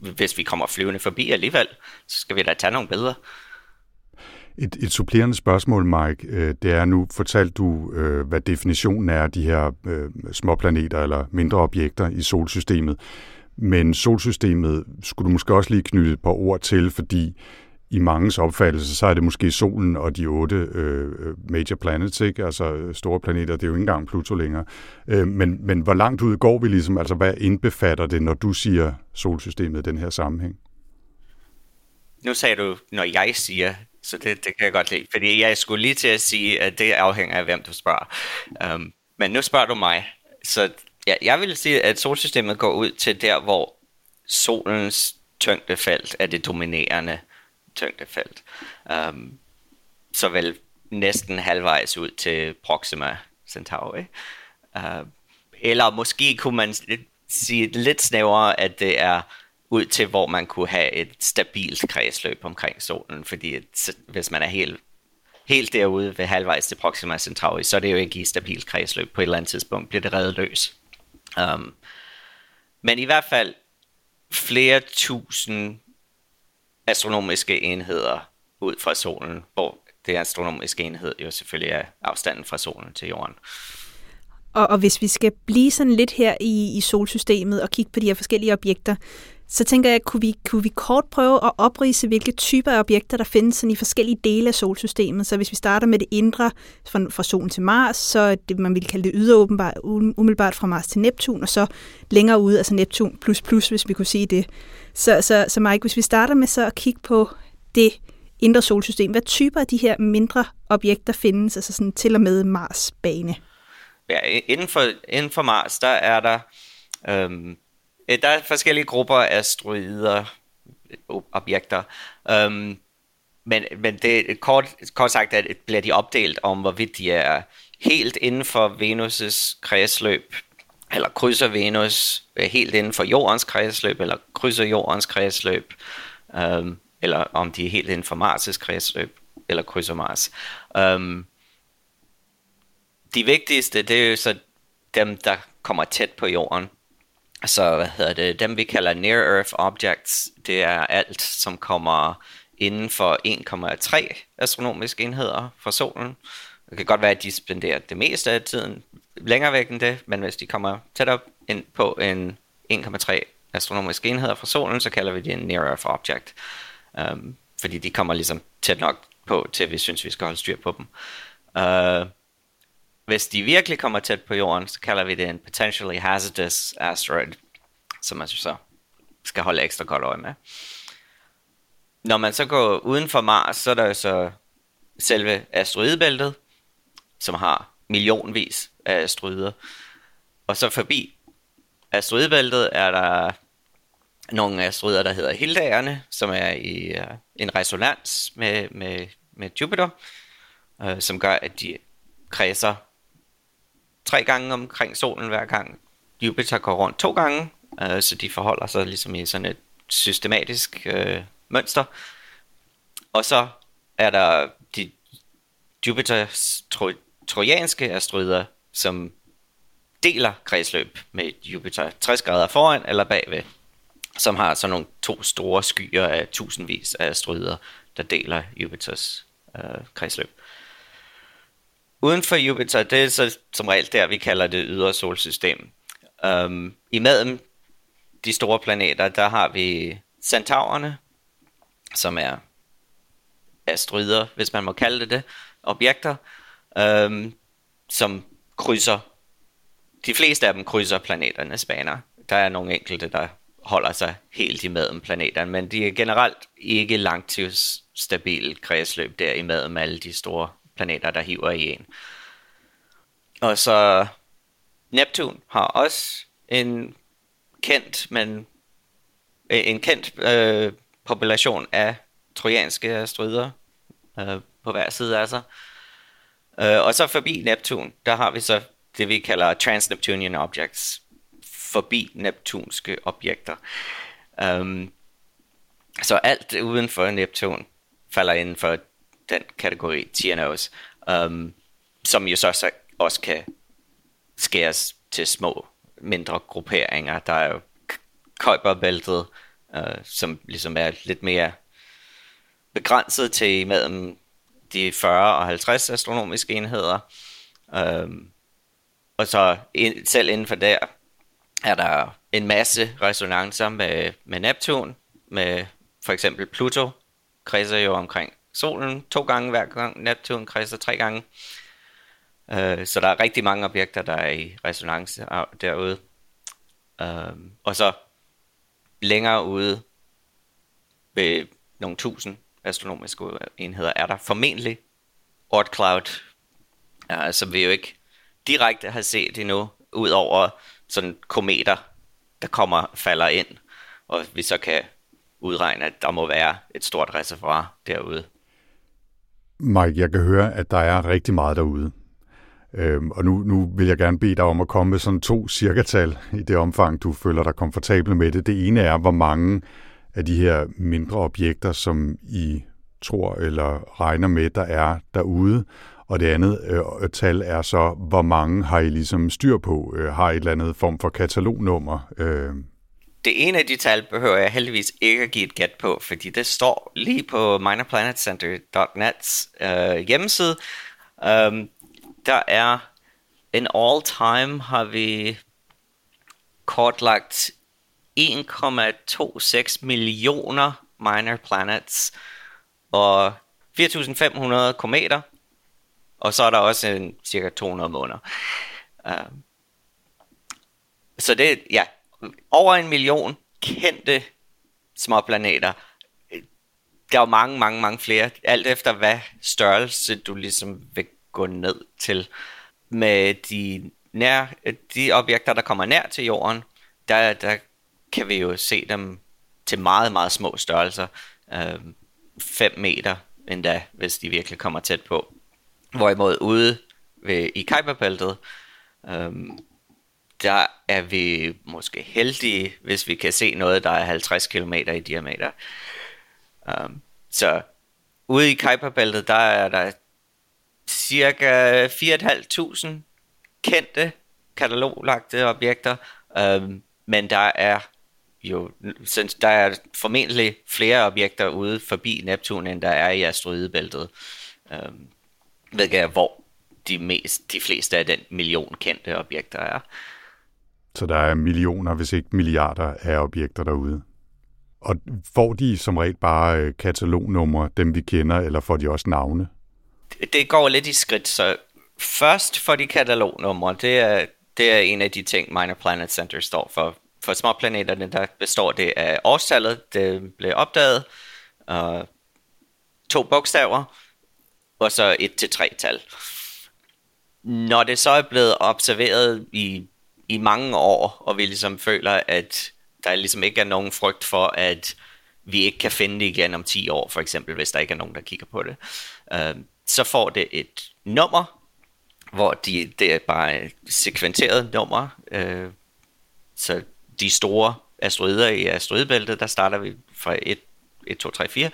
hvis vi kommer flyvende forbi alligevel, så skal vi da tage nogle billeder. Et, et supplerende spørgsmål, Mike, øh, det er nu, fortalt du, øh, hvad definitionen er af de her øh, små planeter eller mindre objekter i solsystemet. Men solsystemet skulle du måske også lige knytte et par ord til, fordi i mangens opfattelse, så er det måske solen og de otte øh, øh major planets, ikke? altså øh, store planeter, det er jo ikke engang Pluto længere. Øh, men, men hvor langt ud går vi ligesom, altså hvad indbefatter det, når du siger solsystemet i den her sammenhæng? Nu sagde du, når jeg siger, så det, det kan jeg godt lide, fordi jeg skulle lige til at sige, at det afhænger af, hvem du spørger. Um, men nu spørger du mig, så ja, jeg vil sige, at solsystemet går ud til der, hvor solens tyngdefelt er det dominerende tyngdefelt. Um, øhm, så vel næsten halvvejs ud til Proxima Centauri. Uh, eller måske kunne man sige lidt snævrere, at det er ud til, hvor man kunne have et stabilt kredsløb omkring solen, fordi hvis man er helt, helt derude ved halvvejs til Proxima Centauri, så er det jo ikke i stabilt kredsløb. På et eller andet tidspunkt bliver det reddet løs. Um, men i hvert fald flere tusind astronomiske enheder ud fra solen, hvor det astronomiske enhed jo selvfølgelig er afstanden fra solen til jorden. Og, og hvis vi skal blive sådan lidt her i, i solsystemet og kigge på de her forskellige objekter, så tænker jeg, kunne vi, kunne vi kort prøve at oprise, hvilke typer af objekter, der findes sådan i forskellige dele af solsystemet. Så hvis vi starter med det indre, fra, fra solen til Mars, så det, man ville kalde det ydre åbenbart, umiddelbart fra Mars til Neptun, og så længere ude, altså Neptun plus plus, hvis vi kunne sige det. Så, så, så Mike, hvis vi starter med så at kigge på det indre solsystem, hvad typer af de her mindre objekter findes, altså sådan til og med Mars bane? Ja, inden for, inden for Mars, der er der øhm, øh, der er forskellige grupper af asteroider, øh, objekter. Øhm, men, men det kort, kort sagt at bliver de opdelt om, hvorvidt de er helt inden for Venus' kredsløb, eller krydser Venus øh, helt inden for jordens kredsløb, eller krydser jordens kredsløb, øhm, eller om de er helt inden for Mars' kredsløb, eller krydser Mars. Øhm, de vigtigste, det er jo så dem, der kommer tæt på jorden. Så hvad hedder det, dem vi kalder near Earth objects, det er alt, som kommer inden for 1,3 astronomiske enheder fra solen. Det kan godt være, at de spenderer det meste af tiden længere væk end det, men hvis de kommer tættere ind på en 1,3 astronomiske enheder fra solen, så kalder vi det en near Earth object. Um, fordi de kommer ligesom tæt nok på, til vi synes, vi skal holde styr på dem. Uh, hvis de virkelig kommer tæt på jorden, så kalder vi det en potentially hazardous asteroid, som man så skal holde ekstra godt øje med. Når man så går uden for Mars, så er der jo så selve asteroidebæltet, som har millionvis af asteroider. Og så forbi asteroidebæltet er der nogle asteroider, der hedder Hildagerne, som er i uh, en resonans med, med, med Jupiter, uh, som gør, at de kredser tre gange omkring solen hver gang. Jupiter går rundt to gange uh, så de forholder sig ligesom i sådan et systematisk uh, mønster. Og så er der de Jupiters trojanske asteroider, som deler kredsløb med Jupiter 60 grader foran eller bagved, som har sådan nogle to store skyer af tusindvis af asteroider, der deler Jupiters øh, kredsløb. Uden for Jupiter, det er så som regel der, vi kalder det ydre solsystem. Um, imellem de store planeter, der har vi centaurerne, som er asteroider, hvis man må kalde det det, objekter, øhm, som krydser, de fleste af dem krydser planeternes baner. Der er nogle enkelte, der holder sig helt i imellem planeterne, men de er generelt ikke langtidsstabil kredsløb der imellem alle de store planeter, der hiver i en. Og så Neptun har også en kendt, men øh, en kendt øh, population af trojanske asteroider øh, på hver side af sig. Øh, og så forbi Neptun, der har vi så det, vi kalder transneptunian objects. Forbi neptunske objekter. Um, så alt uden for Neptun falder inden for den kategori TNOs, um, øhm, som jo så, så også kan skæres til små, mindre grupperinger. Der er jo Kuiperbæltet, uh, som ligesom er lidt mere begrænset til mellem de 40 og 50 astronomiske enheder. Øhm, og så ind, selv inden for der er der en masse resonancer med, med Neptun, med for eksempel Pluto, kredser jo omkring solen to gange hver gang, Neptun kredser tre gange. Øh, så der er rigtig mange objekter, der er i resonance øh, derude. Uh, og så længere ude ved nogle tusind astronomiske enheder er der formentlig Oort Cloud, uh, som altså, vi jo ikke direkte har set endnu, ud over sådan kometer, der kommer falder ind, og vi så kan udregne, at der må være et stort reservoir derude. Mike, jeg kan høre, at der er rigtig meget derude. Øhm, og nu, nu vil jeg gerne bede dig om at komme med sådan to cirkatal i det omfang, du føler dig komfortabel med det. Det ene er, hvor mange af de her mindre objekter, som I tror eller regner med, der er derude. Og det andet øh, tal er så, hvor mange har I ligesom styr på? Øh, har I et eller andet form for katalognummer? Øh, det ene af de tal behøver jeg heldigvis ikke at give et gæt på, fordi det står lige på minorplanetcenter.nets øh, hjemmeside. Um, der er en all-time har vi kortlagt 1,26 millioner minor planets og 4.500 kometer, og så er der også en cirka 200 måneder. Uh, så det, ja, over en million kendte småplaneter. Der er jo mange, mange, mange flere, alt efter hvad størrelse du ligesom vil gå ned til. Med de, nær, de objekter, der kommer nær til jorden, der, der kan vi jo se dem til meget, meget små størrelser. 5 øh, meter endda, hvis de virkelig kommer tæt på. Hvorimod ude ved, i Kuiperbæltet, øh, der er vi måske heldige, hvis vi kan se noget, der er 50 km i diameter. Um, så ude i Kuiperbæltet, der er der cirka 4.500 kendte kataloglagte objekter, um, men der er jo der er formentlig flere objekter ude forbi Neptun, end der er i asteroidebæltet. Um, ved jeg, hvor de, mest, de fleste af den million kendte objekter er. Så der er millioner, hvis ikke milliarder af objekter derude. Og får de som regel bare øh, katalognumre, dem vi kender, eller får de også navne? Det går lidt i skridt, så først får de katalognumre. Det er, det er en af de ting, Minor Planet Center står for. For småplaneterne, der består det af årstallet, det blev opdaget, og to bogstaver, og så et til tre tal. Når det så er blevet observeret i i mange år, og vi ligesom føler, at der ligesom ikke er nogen frygt for, at vi ikke kan finde det igen om 10 år, for eksempel, hvis der ikke er nogen, der kigger på det. øh, så får det et nummer, hvor de, det er bare et sekventeret nummer, øh, så de store asteroider i asteroidebæltet, der starter vi fra 1, 1 2, 3, 4,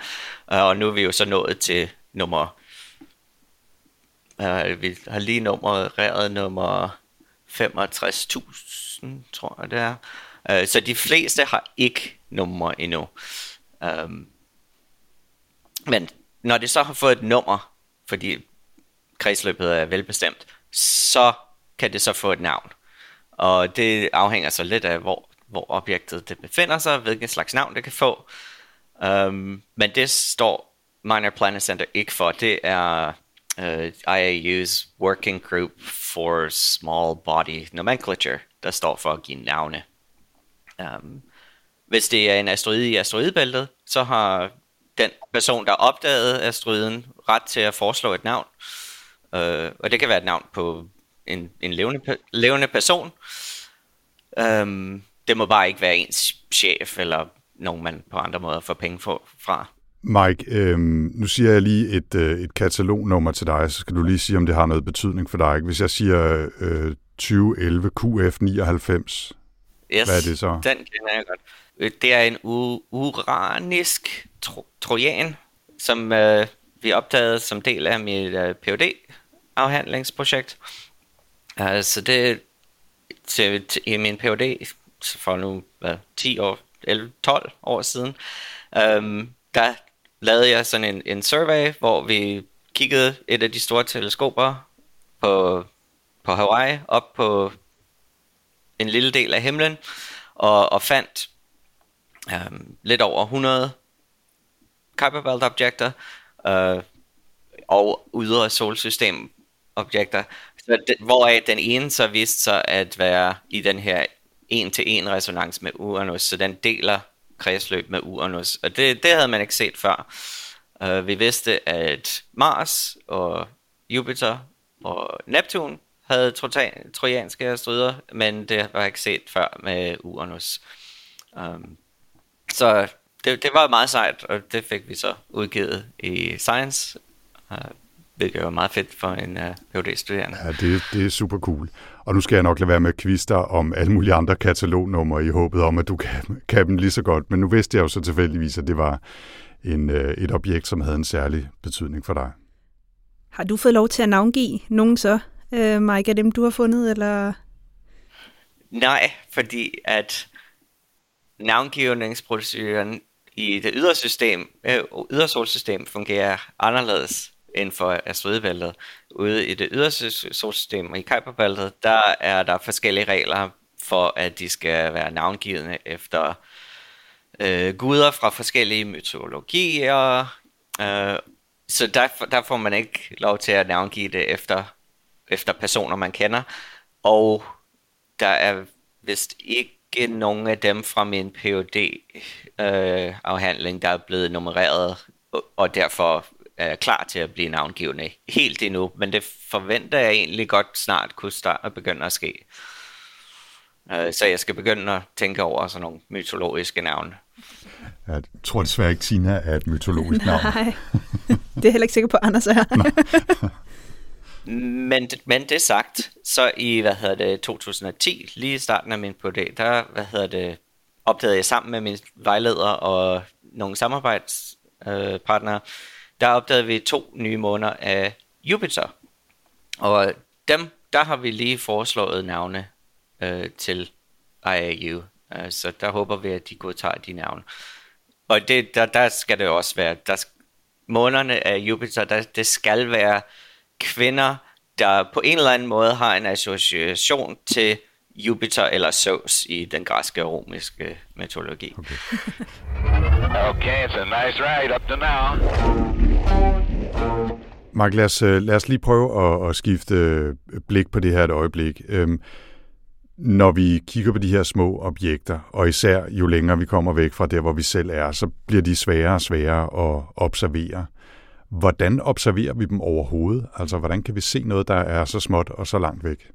og nu er vi jo så nået til nummer, uh, vi har lige nummereret nummer 65.000, tror jeg det er. Uh, så de fleste har ikke nummer endnu. Um, men når det så har fået et nummer, fordi kredsløbet er velbestemt, så kan det så få et navn. Og det afhænger så lidt af, hvor, hvor objektet det befinder sig, hvilken slags navn det kan få. Um, men det står Minor Planet Center ikke for. Det er øh, uh, IAU's Working Group for Small Body Nomenclature, der står for at give navne. Um, hvis det er en asteroide i asteroidebæltet, så har den person, der opdagede asteroiden, ret til at foreslå et navn. Uh, og det kan være et navn på en, en levende, levende person. Um, det må bare ikke være ens chef, eller nogen man på andre måder får penge for, fra. Mike, øhm, nu siger jeg lige et, øh, et katalognummer til dig, så skal du lige sige, om det har noget betydning for dig. Hvis jeg siger øh, 2011 QF99, yes, hvad er det så? den kender jeg godt. Øh, det er en u- uranisk tro- trojan, som øh, vi opdagede som del af mit øh, phd afhandlingsprojekt Uh, så det til, til, i min PhD for nu hvad, 10 år, 11, 12 år siden, øhm, der lavede jeg sådan en, en survey, hvor vi kiggede et af de store teleskoper på, på Hawaii op på en lille del af himlen, og, og fandt øhm, lidt over 100 Kuiper Belt objekter øh, og ydre solsystem objekter, så det, hvoraf den ene så viste sig at være i den her en-til-en resonans med Uranus, så den deler kredsløb med Uranus, og det, det havde man ikke set før. Uh, vi vidste, at Mars og Jupiter og Neptun havde trojanske asteroider, men det var ikke set før med Uranus. Um, så det, det var meget sejt, og det fik vi så udgivet i Science. Uh, hvilket var meget fedt for en øh, uh, PhD-studerende. Ja, det, det er super cool. Og nu skal jeg nok lade være med at kviste om alle mulige andre katalognumre i håbet om, at du kan, kan dem lige så godt. Men nu vidste jeg jo så tilfældigvis, at det var en, uh, et objekt, som havde en særlig betydning for dig. Har du fået lov til at navngive nogen så, uh, Mike, af dem du har fundet, eller? Nej, fordi at navngivningsproceduren i det ydre system, øh, ydre solsystem fungerer anderledes inden for asteroidebæltet. Ude i det yderste solsystem i Kuiperbæltet, der er der forskellige regler for, at de skal være navngivende efter øh, guder fra forskellige mytologier. Øh, så der, der får man ikke lov til at navngive det efter, efter personer, man kender. Og der er vist ikke nogen af dem fra min phd øh, afhandling, der er blevet nummereret, og derfor er klar til at blive navngivende helt endnu, men det forventer jeg egentlig godt snart kunne starte og begynde at ske. Uh, så jeg skal begynde at tænke over sådan nogle mytologiske navne. Jeg tror desværre ikke, Tina er et mytologisk navn. Nej, det er heller ikke sikker på, Anders er. men, men det sagt, så i hvad hedder det, 2010, lige i starten af min PhD, der hvad hedder det, opdagede jeg sammen med min vejleder og nogle samarbejdspartnere, øh, der opdagede vi to nye måneder af Jupiter. Og dem, der har vi lige foreslået navne øh, til IAU. Øh, så der håber vi, at de godtager de navne. Og det, der, der skal det også være, der, månederne af Jupiter, der, det skal være kvinder, der på en eller anden måde har en association til Jupiter eller Zeus i den græske og romiske øh, mytologi. Okay. Okay, it's a nice ride up to now. Mark, lad os, øh, lad os lige prøve at, at skifte øh, blik på det her et øjeblik. Øhm, når vi kigger på de her små objekter, og især jo længere vi kommer væk fra der, hvor vi selv er, så bliver de sværere og sværere at observere. Hvordan observerer vi dem overhovedet? Altså, hvordan kan vi se noget, der er så småt og så langt væk?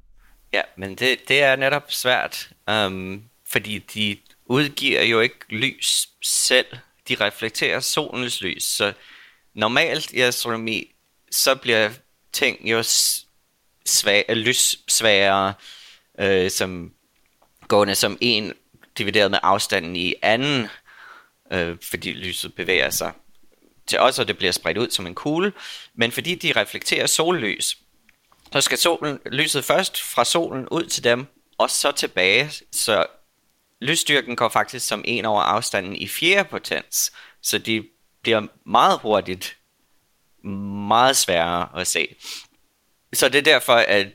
Ja, men det, det er netop svært, øhm, fordi de udgiver jo ikke lys selv. De reflekterer solens lys, så normalt i astronomi, så bliver ting jo svag, øh, lyssvagere, øh, som gående som en divideret med afstanden i anden, øh, fordi lyset bevæger sig til os, og det bliver spredt ud som en kugle, men fordi de reflekterer sollys, så skal solen, lyset først fra solen ud til dem, og så tilbage, så lysstyrken går faktisk som en over afstanden i fjerde potens, så de bliver meget hurtigt meget sværere at se. Så det er derfor, at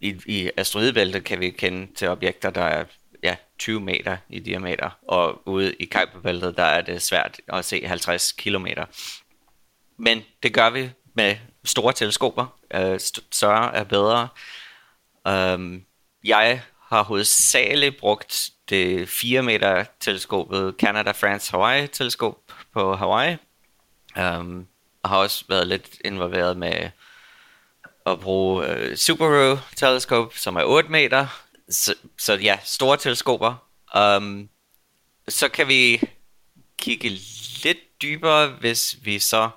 i, i asteroidebæltet kan vi kende til objekter, der er ja, 20 meter i diameter, og ude i Kuiperbæltet, der er det svært at se 50 kilometer. Men det gør vi med store teleskoper. Øh, større er bedre. Um, jeg har hovedsageligt brugt det 4 meter teleskopet Canada France Hawaii teleskop på Hawaii. Um, og har også været lidt involveret med at bruge øh, uh, Subaru teleskop, som er 8 meter. Så, så ja, store teleskoper. Um, så kan vi kigge lidt dybere, hvis vi så...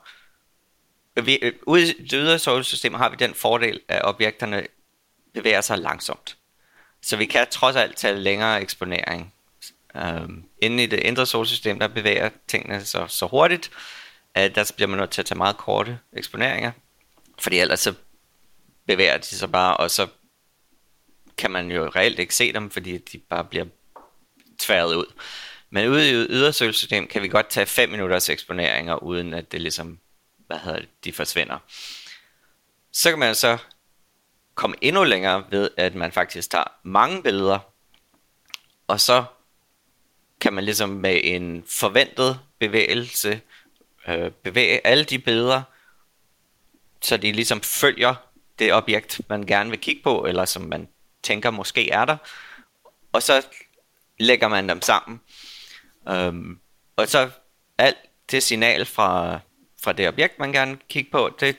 Vi, øh, ude i det ydre solsystem har vi den fordel, at objekterne bevæger sig langsomt. Så vi kan trods alt tage længere eksponering. Øhm, um, inden i det indre solsystem, der bevæger tingene så, så hurtigt, at der bliver man nødt til at tage meget korte eksponeringer. Fordi ellers så bevæger de sig bare, og så kan man jo reelt ikke se dem, fordi de bare bliver tværet ud. Men ude i ydersølsystem kan vi godt tage 5 minutters eksponeringer, uden at det ligesom, hvad hedder det, de forsvinder. Så kan man så komme endnu længere ved, at man faktisk tager mange billeder, og så kan man ligesom med en forventet bevægelse øh, bevæge alle de billeder, så de ligesom følger det objekt, man gerne vil kigge på, eller som man tænker måske er der, og så lægger man dem sammen. Øhm, og så alt det signal fra, fra det objekt, man gerne vil kigge på, det,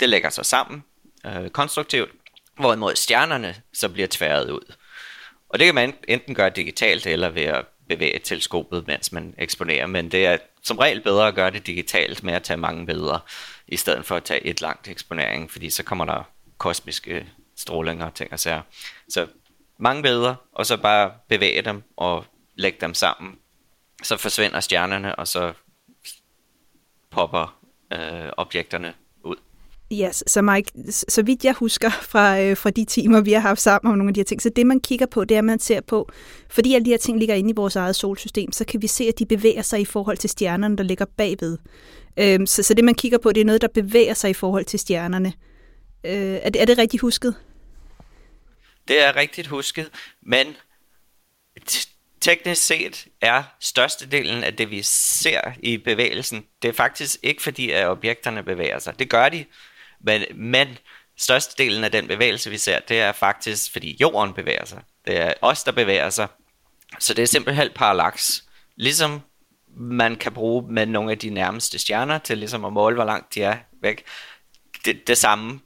det lægger sig sammen øh, konstruktivt, hvorimod stjernerne så bliver tværet ud. Og det kan man enten gøre digitalt, eller ved at bevæge teleskopet, mens man eksponerer, men det er som regel bedre at gøre det digitalt med at tage mange billeder, i stedet for at tage et langt eksponering, fordi så kommer der kosmiske stråling og ting og sager. Så mange billeder, og så bare bevæge dem og lægge dem sammen. Så forsvinder stjernerne, og så popper øh, objekterne. Ja, yes, så Mike, så vidt jeg husker fra, øh, fra de timer, vi har haft sammen om nogle af de her ting, så det man kigger på, det er, at man ser på, fordi alle de her ting ligger inde i vores eget solsystem, så kan vi se, at de bevæger sig i forhold til stjernerne, der ligger bagved. Øh, så, så det man kigger på, det er noget, der bevæger sig i forhold til stjernerne. Øh, er, det, er det rigtigt husket? Det er rigtigt husket, men teknisk set er størstedelen af det, vi ser i bevægelsen, det er faktisk ikke fordi, at objekterne bevæger sig. Det gør de, men, men størstedelen af den bevægelse, vi ser, det er faktisk, fordi jorden bevæger sig. Det er os, der bevæger sig. Så det er simpelthen parallax. Ligesom man kan bruge med nogle af de nærmeste stjerner til ligesom at måle, hvor langt de er væk. Det, det samme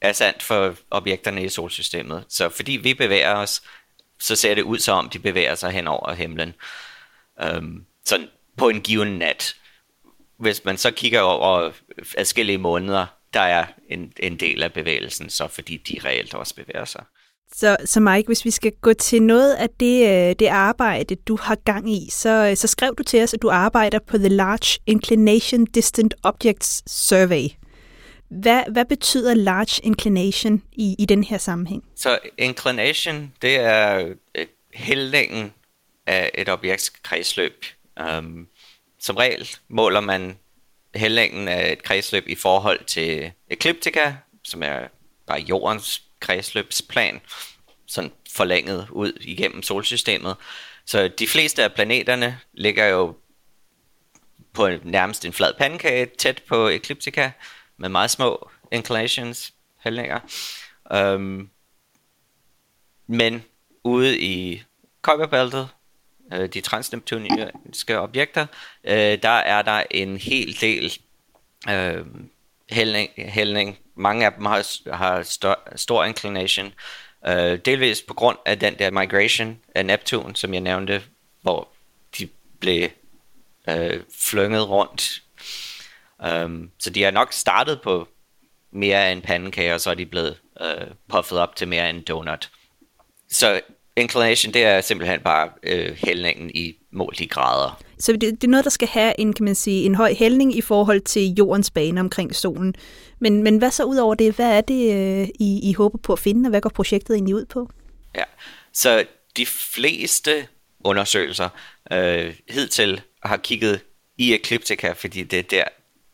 er sandt for objekterne i solsystemet. Så fordi vi bevæger os, så ser det ud som om, de bevæger sig hen over himlen. Øhm, sådan på en given nat. Hvis man så kigger over forskellige måneder, der er en, en del af bevægelsen, så fordi de reelt også bevæger sig. Så, så Mike, hvis vi skal gå til noget af det, øh, det arbejde, du har gang i, så, så skrev du til os, at du arbejder på The Large Inclination Distant Objects Survey. Hvad, hvad betyder large inclination i, i den her sammenhæng? Så inclination, det er hældningen af et objekts kredsløb. Um, som regel måler man hældningen af et kredsløb i forhold til ekliptika, som er bare jordens kredsløbsplan, sådan forlænget ud igennem solsystemet. Så de fleste af planeterne ligger jo på nærmest en flad pandekage tæt på ekliptika, med meget små inclinations, hældninger. Um, øhm, men ude i Kuiperbæltet, øh, de transneptuniske objekter, øh, der er der en hel del øh, hældning, hældning. Mange af dem har, har stor, stor inclination, øh, delvis på grund af den der migration af Neptun, som jeg nævnte, hvor de blev øh, flynget rundt Um, så de er nok startet på mere end pandekage, og så er de blevet øh, puffet op til mere end donut. Så inclination, det er simpelthen bare øh, hældningen i målt i grader. Så det, det er noget, der skal have en, kan man sige, en høj hældning i forhold til jordens bane omkring solen. Men, men hvad så ud over det? Hvad er det, øh, I, I håber på at finde, og hvad går projektet egentlig ud på? Ja, så de fleste undersøgelser øh, hidtil har kigget i Ecliptica, fordi det er der,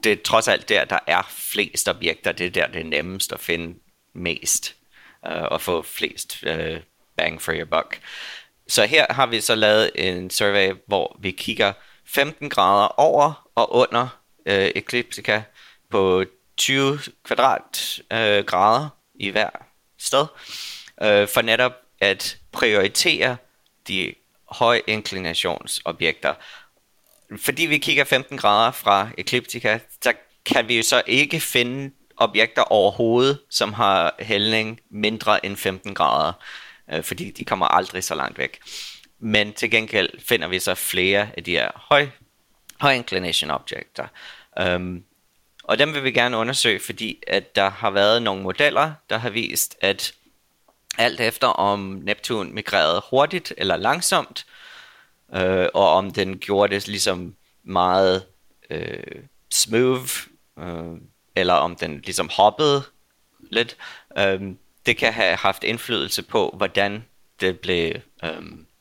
det er trods alt der, der er flest objekter. Det er der, det er nemmest at finde mest øh, og få flest øh, bang for your buck. Så her har vi så lavet en survey, hvor vi kigger 15 grader over og under øh, Ecliptica på 20 kvadratgrader øh, grader i hver sted, øh, for netop at prioritere de høj inklinationsobjekter. Fordi vi kigger 15 grader fra Ecliptica, så kan vi jo så ikke finde objekter overhovedet, som har hældning mindre end 15 grader, øh, fordi de kommer aldrig så langt væk. Men til gengæld finder vi så flere af de her høj, høj inclination objekter. Um, og dem vil vi gerne undersøge, fordi at der har været nogle modeller, der har vist, at alt efter om Neptun migrerede hurtigt eller langsomt, øh, og om den gjorde det ligesom meget øh, smooth, øh, eller om den ligesom hoppede lidt, øh, det kan have haft indflydelse på, hvordan det blev øh,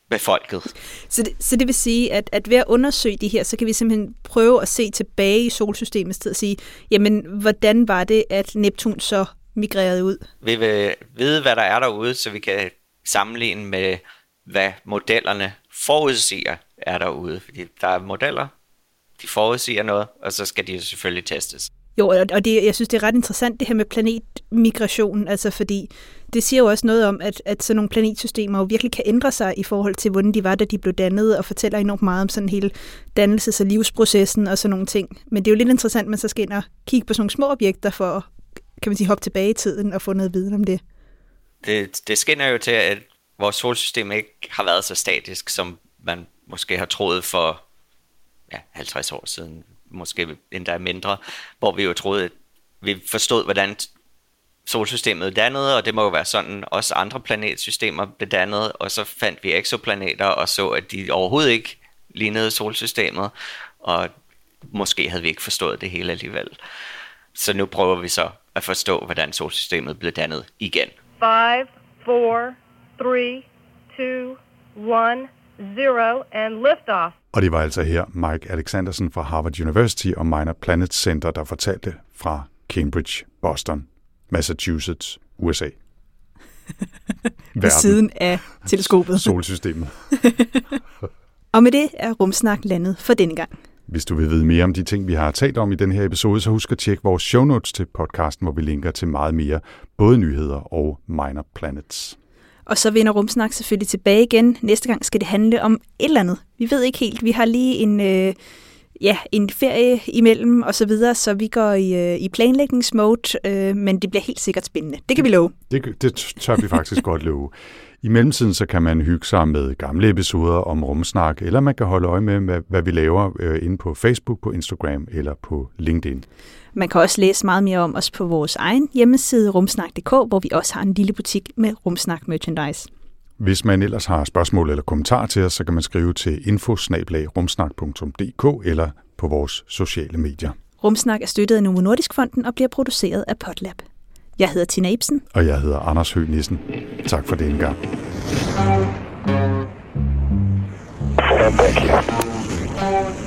befolket. Så det, så det vil sige, at, at ved at undersøge de her, så kan vi simpelthen prøve at se tilbage i solsystemets tid og sige, jamen, hvordan var det, at Neptun så migrerede ud? Vi vil vide, hvad der er derude, så vi kan sammenligne med, hvad modellerne forudsiger er derude. Fordi der er modeller, de forudsiger noget, og så skal de selvfølgelig testes. Jo, og det, jeg synes, det er ret interessant det her med planetmigration, altså fordi det siger jo også noget om, at, at sådan nogle planetsystemer jo virkelig kan ændre sig i forhold til, hvordan de var, da de blev dannet, og fortæller enormt meget om sådan hele dannelses- og livsprocessen og sådan nogle ting. Men det er jo lidt interessant, at man så skal ind og kigge på sådan nogle små objekter for at, kan man sige, hoppe tilbage i tiden og få noget viden om det. Det, det skinner jo til, at vores solsystem ikke har været så statisk, som man måske har troet for ja, 50 år siden, måske endda mindre, hvor vi jo troede, at vi forstod, hvordan solsystemet dannede, og det må jo være sådan, også andre planetsystemer blev dannet, og så fandt vi eksoplaneter og så, at de overhovedet ikke lignede solsystemet, og måske havde vi ikke forstået det hele alligevel. Så nu prøver vi så at forstå, hvordan solsystemet blev dannet igen. 5, 4, 3, 2, 1, 0, and liftoff. Og det var altså her Mike Alexandersen fra Harvard University og Minor Planet Center, der fortalte fra Cambridge, Boston, Massachusetts, USA. Ved siden af teleskopet. Solsystemet. og med det er Rumsnak landet for denne gang. Hvis du vil vide mere om de ting, vi har talt om i den her episode, så husk at tjekke vores show notes til podcasten, hvor vi linker til meget mere, både nyheder og minor planets. Og så vender Rumsnak selvfølgelig tilbage igen. Næste gang skal det handle om et eller andet. Vi ved ikke helt. Vi har lige en, øh, ja, en ferie imellem og så videre, så vi går i, øh, i planlægningsmode, øh, men det bliver helt sikkert spændende. Det kan vi love. Det, det tør vi faktisk godt love. I mellemtiden så kan man hygge sig med gamle episoder om rumsnak, eller man kan holde øje med, hvad, hvad vi laver øh, inde på Facebook, på Instagram eller på LinkedIn. Man kan også læse meget mere om os på vores egen hjemmeside rumsnak.dk, hvor vi også har en lille butik med rumsnak merchandise. Hvis man ellers har spørgsmål eller kommentarer til os, så kan man skrive til infosnablagrumsnak.dk eller på vores sociale medier. Rumsnak er støttet af Novo Nordisk Fonden og bliver produceret af Potlab. Jeg hedder Tina Ibsen. Og jeg hedder Anders Høgh Nissen. Tak for denne gang. Thank you.